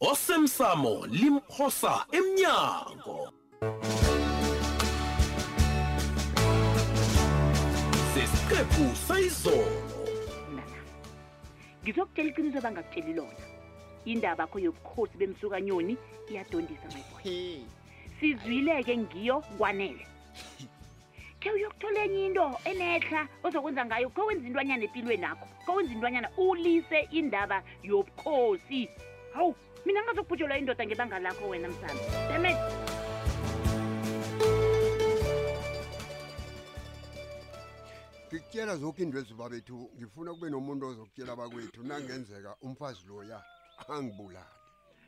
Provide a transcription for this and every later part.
osemsamo limphosa emnyango sesiqephu sayizolo ngizokutshela iqiniso abangakutsheli lona indaba yakho yobukhosi bemsukanyoni iyadondisa my boy sizwile-ke ngiyo kwanele khe uyokuthola enye into enehla ozokwenza ngayo khe wenza intwanyana empilweni akho khe wenza intwanyana ulise indaba yobukhosi hawu mina ngazokubhujelwa indoda ngebanga lakho wena msana damet ngikutshela zonke into ezibabethu ngifuna kube nomuntu ozokutshela bakwethu nangenzeka umfazi loya angibulali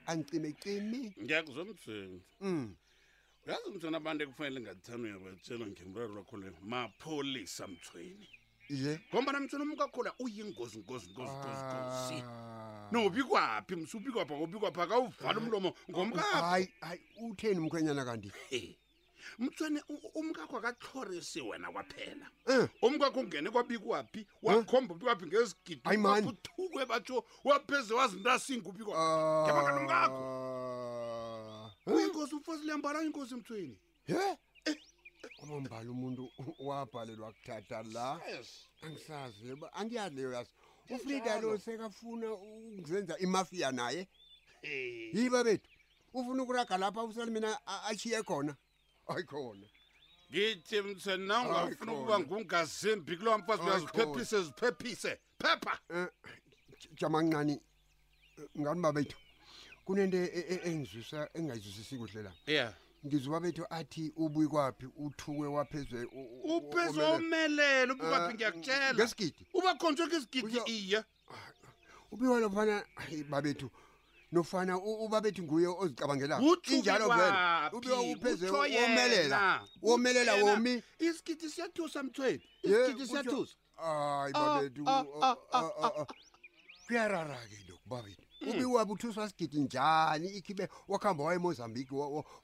angicimecimi ngiyakuzwa mthweni um mm. uyazi mthweni abantu ekufanele ngathano yabatshela ngemraro lakho le mapholisa mthweni iye ngombana mthweni umkakhula uyingozi ngozi ngozi ngozi ngozi Ah. no ubikwaphi msi ubikwapha ubikwapha akawuvala umlomo ngomkakho hayi hayi utheni mkhwenyana kanti Eh, mthweni u- umkakho akatlhorisi wena kwaphela Eh. umkakho ungene kwabikwaphi wakhomba ukuthi waphi ngesigidi Hayi, man. waphuthuke batsho wapheze wazintasinga uphi kwa Ah. Ngebangani umkakho? uyingozi umfazi liyambala uyingozi emthweni He? Kwamambala umuntu wabhalelwa kuthatha la. Angisazi leba angiyazi leyo yazi. UFrida lo sekafuna ukuzenza imafia naye. Yiba bethu. Ufuna ukuraga lapha usali mina a- achiye khona. ayikhona ngithi mthweni nawe ungafuna ukuba ngungazimbi kulowa mfazi uyaziphephise ziphephise phepha eh, jamancane eh, ngani babethu kunento e, e, e, engizwisa engayizwisisi kuhle la yeah ngizwa babethu athi ubuyi kwaphi uthukwe waphezwe uphezwe umelele ubukwaphi eh, ngiyakutshela ngesigidi uba khonjwe ngesigidi iye ubiwa lofana ayi babethu nofana u- ubabethu nguye ozicabangela Uthi injalo ubiwaphi? vele ubiwa upheze Utjho yena. womelela womelela Yena. womi isigidi siyathusa mthweni Ye, isigidi utjho- siyathusa hayi Ah, babethu ah, u- ah, ah, ah, ah, ah. kuyarara-ke lokhu babethu Hmm. ubiwa buthuswa sigidi njani ikhibe wakuhamba waye emozambique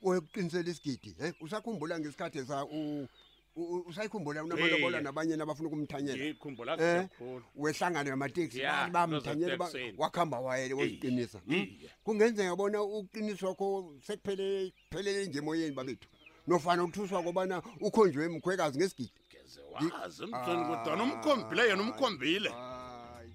wayokuqinisela isigidi um usakhumbula ngesikhathi sa u- U- u- usayikhumbula unamalobola Iye. nabanye nabafuna ukumthanyela ngikhumbula Eh, kuhle khulu wehlangano yamateksi Ya, abantu bamthanyela ba- nozateksini. wakuhamba wayele waziqinisa Hmm? iye. kungenzeka bona uqiniswa kho sekuphelele kuphelele nje emoyeni babethu nofana uthuswa kobana ukhonjwe mkhwekazi ngesigidi ngeze wazi mtsweni kodwana umkhombile yena umkhombile Hayi.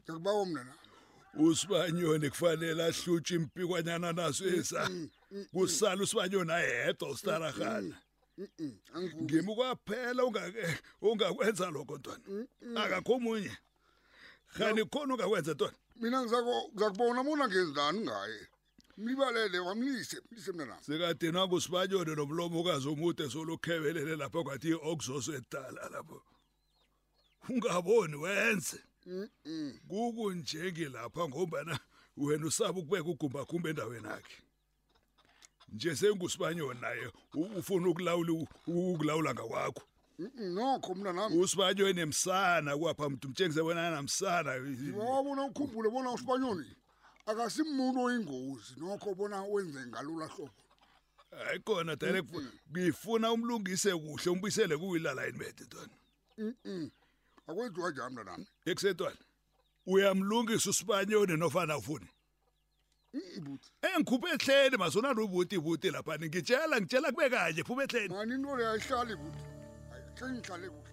Ngikubawa mnana. usibanyoni kufanele ahlutshe impikwanyana naso esa mm, mm, mm. kusala usibanyoni ayedwa ustarahana ngimi kwaphela ungakwenza lokho ntwana akakho omunye khani khona ungakwenza ntwana mina ngizakubona mona ngenzani ngaye mlibalele wamlise mlise mntanami sekade nakusibanyoni nomlomo ukazi omude solukhebelele lapho kwathi i-oxos edala lapho ungaboni wenze kukunjenge lapha ngombana wena usaba ukubeka ugumbagumba endaweni yakhe nje sengusibanyoni naye ufuna ukulawula ukulawula ngakwakho nokho mna nami usibanyoni emsana kwapha mntu mtshengise wena namsana wabona ukhumbule bona usibanyoni akasimuntu oyingozi nokho bona wenze ngalula hlobo hayi kona direct ngifuna umlungise kuhle umbisele kuwilala yini bede ntwana mhm akwenziwa njani mntana wami ekusentwana uyamlungisa usibanyoni nofana ufuni ibuthi engikhuphe ehleni mazona nobuti buti lapha ngitshela ngitshela kube kanye phuma ehleni mani into leyo ayihlali ibuthi ayihlali kuhle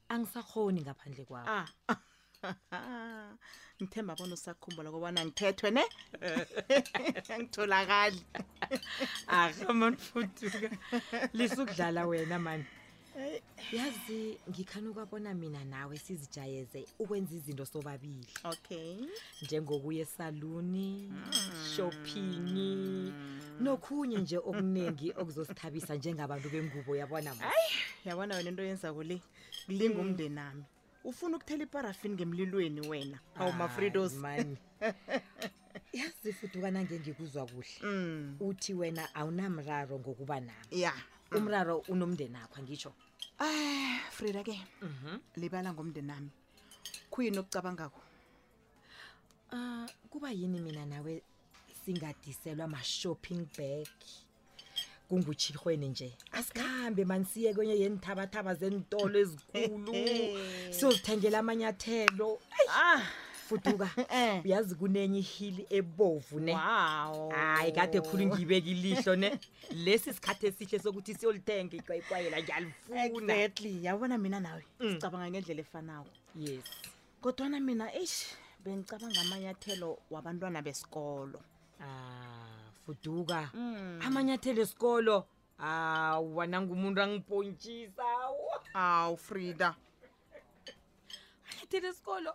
angisakhoni ngaphandle kwakho ah ngithemba bona usakhumbula kobana ngithethwe ne angitholakali akamani fuduka lisukudlala wena mani yazi ngikhanuka bona mina nawe sizijayeze ukwenza izinto sobabili okay njengokuya esaluni shopping nokhunye nje okuningi okuzosithabisa njengabantu bengubo yabona ma yabona wena into yenzako le kulinga umndeni nami ufuna ukuthela iparafini ngemlilweni wena awu mafridos mani yazi futhi ukanange ngikuzwa kuhle uthi wena awunamraro ngokuba nami ya umraro unomndeni akho angitsho Ah, Frida ke. Libala ngomndeni nami. khuyini okucabangako um kuba yini mina nawe singadiselwa ma-shopping bag kungutshirhweni nje asikhambe mani siye kwenye yenthabathaba zentolo ezikulu siyozithengela amanyathelo ah fuduka eh. uyazi kunenye ihili ebovu ne hayi kade khulu ngiyibeka ilihlo ne lesi sikhathi esihle sokuthi siyolithenga iqwayiqwayela ngiyalifunaetly yabona mina nawe Mm. sicabanga ngendlela efanako yes kodwana mina eish bengicabanga amanyathelo wabantwana besikolo ah fuduka Mm. amanyathelo esikolo awa nangumuntu angipontshisa awu awu frida amanyathelo esikolo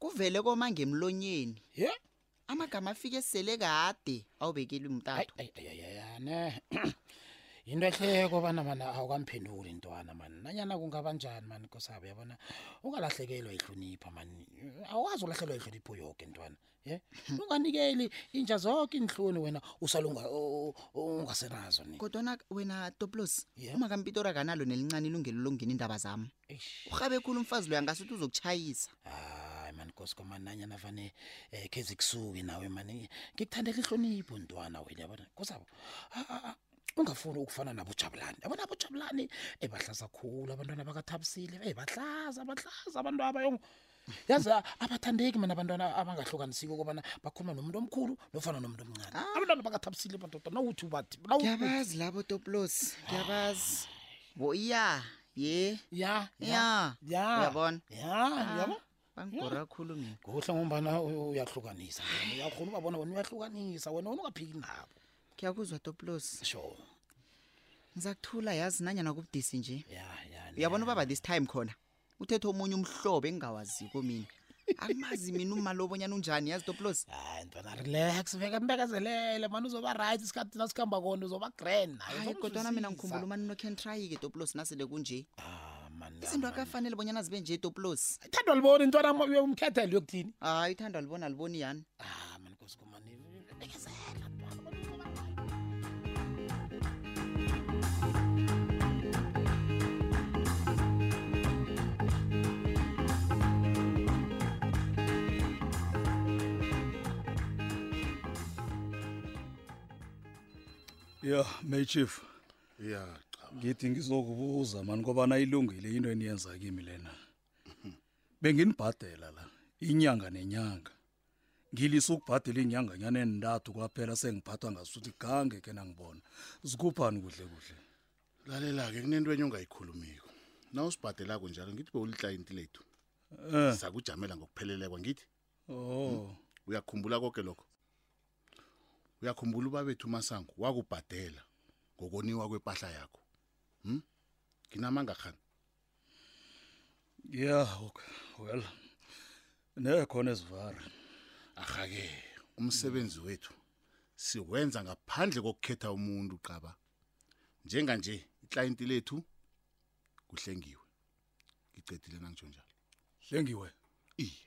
kuvele koma ngemlonyeni ye amagama afike sele kade awubekelwe mtato ayayayane yinto ehleko bana mana awukamphenduli ntwana mani nanyana kungaba njani mani kosabo yabona ungalahlekelwa ihlonipha mani awukwazi ulahlelwa ihlonipho yoke ntwana ye hmm. unganikeli inja zonke inhloni wena usalunga ungasenazo ni kodwa wena toplos uma kampitora kanalo nelincane ilungelo longena indaba zami uhabe khulu umfazi loya ngasuthi uzokuchayisa hayi man nkosi komananya navane eh, kezi kusuki nawe mani ngikuthandela inhlonipho ntwana wena yabona kosabo ungafuni ukufana nabo jabulani yabona abo jabulani ebahlaza khulu abantwana bakathabisile ebahlaza bahlaza abantu abayong yazi a- abathandeki mina abantwana abangahlukanisiko kobana bakhuluma nomuntu omkhulu nofana nomuntu omncane abantwana bakathabisile madoda nawuthi ubathi nawu- ngiyabazi labo toplos ngiyabazi bo ya ye ya ya ya uyabona ya yabo bangigora khulu mina kuhle ngombana u- uyahlukanisa wena uyakhona ubabona wena uyahlukanisa wena wena ungaphiki nabo ngiyakuzwa toplos sure ngizakuthula yazi nanyana kubudisi nje ya ya uyabona ubaba this time khona uthethe omunye umhlobo engingawaziko mina akumazi mina umali obonyana unjani yazi toplos hayi ntwana relax veke mbekezelele mani uzoba right isikhathi nasikuhamba kona uzoba grand naye hayi kodwana mina ngikhumbula umani unokhentrayi-ke toplos nasele kunje Ah, man, izinto man. akafanele bonyana zibe nje toplos ithandwa liboni ntwana umkhethelo yokuthini hayi ithando aliboni aliboni yani Ah, man, Nkosi, ya may chief ya ngithi ngizokubuza mani kobana ilungile into eniyenza kimi lena benginibhadela la inyanga nenyanga ngilise ukubhadela iinyanganyana entathu kwaphela sengiphathwa ngasuthi kange ke nangibona zikhuphani kuhle kuhle lalela-ke kunento enye ongayikhulumiko na usibhadelako njalo ngithi bewulitlayinti lethu um sakujamela ngokuphelelekwa ngithi o oh. hmm? uyakhumbula koke lokho uyakhumbula ubabethu umasango wakubhadela ngokoniwa kwepahla yakho um nginamangakghani ya ok well nekhona ezivara arhake umsebenzi wethu siwenza ngaphandle kokukhetha umuntu qaba njenganje iklayenti lethu kuhlengiwe ngicedile nangitsho njalo hlengiwe iye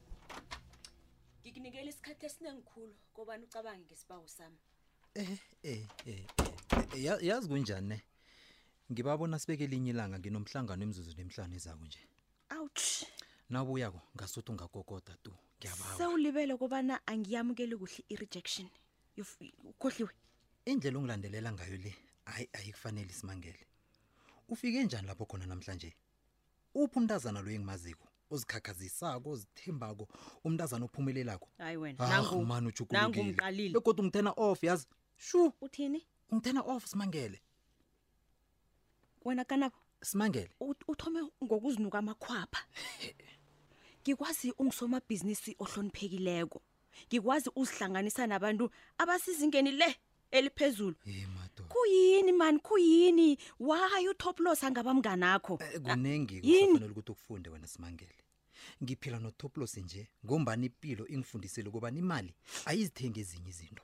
ngikunikela isikhathi esiningi khulu kobani ucabange ngesibawu sami eh eh eh yazi kunjani ne ngibabona sibeke elinye ilanga nginomhlangano emzuzu nemhlanu ezako nje ouch nawubuyako ngasuthi ungakokoda tu ngiyabawa sewulibele kobana angiyamukeli kuhle i-rejection ukhohliwe indlela ongilandelela ngayo le hayi ayikufanele isimangele ufike njani lapho khona namhlanje uphi umntazana lo engimaziko ozikhakhazisako ozithembako umntazana ophumelelako hayi wena Ah, nangu man nangu utjhugulukile umqalile begodu ungithena off yazi shu uthini ungithena off simangele wena kanabo simangele ut- uthome ngokuzinuka amakhwapha ngikwazi ungusomabhizinisi ohloniphekileko ngikwazi uzihlanganisa nabantu abasizingeni le eliphezulu Eh madoda. kuyini mani kuyini waye utoplos angaba mnganakho Eh, Kuningi yini? kusafanele ukuthi ukufunde wena Simangele. Ngiphila noToplos nje ngombani impilo ingifundisile ukuba imali ayizithengi ezinye izinto.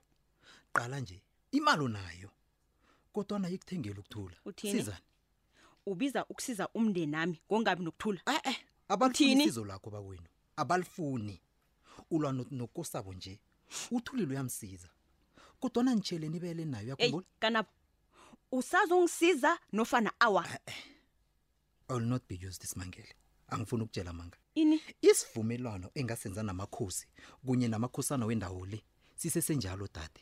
Qala nje imali onayo. Kodwa nayo ikuthengele ukuthula. Uthini? Sizani? ubiza ukusiza umndeni nami ngongabi nokuthula Eh eh abantu Uthini? isizo lakho bakwenu. Abalifuni. ulwa no- nokosabo nje uthulile uyamsiza kodwana nitshele nibele nayo eyi uyakhumbula kanabo usazongisiza nofana awa i will not be used this mangele angifuni ukutshela amanga ini isivumelwano engasenza namakhosi kunye namakhosana wendawo le sisesenjalo dade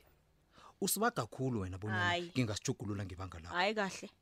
usiba kakhulu wena bonyana Hayi. ngingasijugulula ngebanga lakho hayi kahle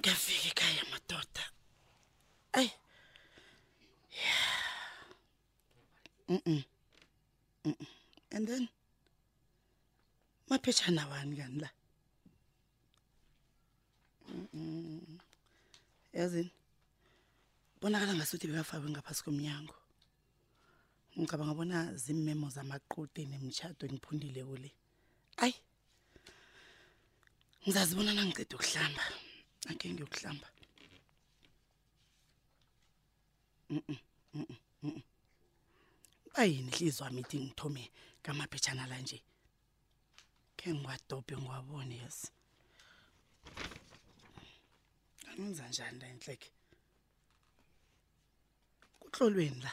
ngafika ekhaya madoda ayi mm and then maphetshana wani kani la yazini bonakala ngasuthi bekafakwe ngaphasi komnyango ngicabanga bona zimmemo zamaqute nemitshato engiphundileko le ayi ngizazibona nangiqeda ukuhlamba ake ngiyokuhlamba bayini hlizwa mithi ngithome ngamaphetshana la nje khe ngiwadobhe ngiwabone yes angenza njani la enhleke kutlolweni la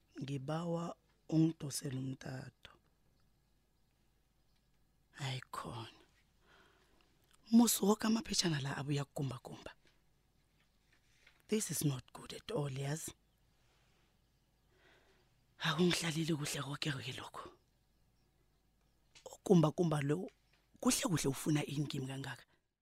ngibawa ungidosele umtato hayi khona musi woke amaphetshana la abuya kugumbagumba this is not good at all yazi akungihlaleli kuhle koke ke lokho ugumbagumba lo kuhle kuhle ufuna ingimi kangaka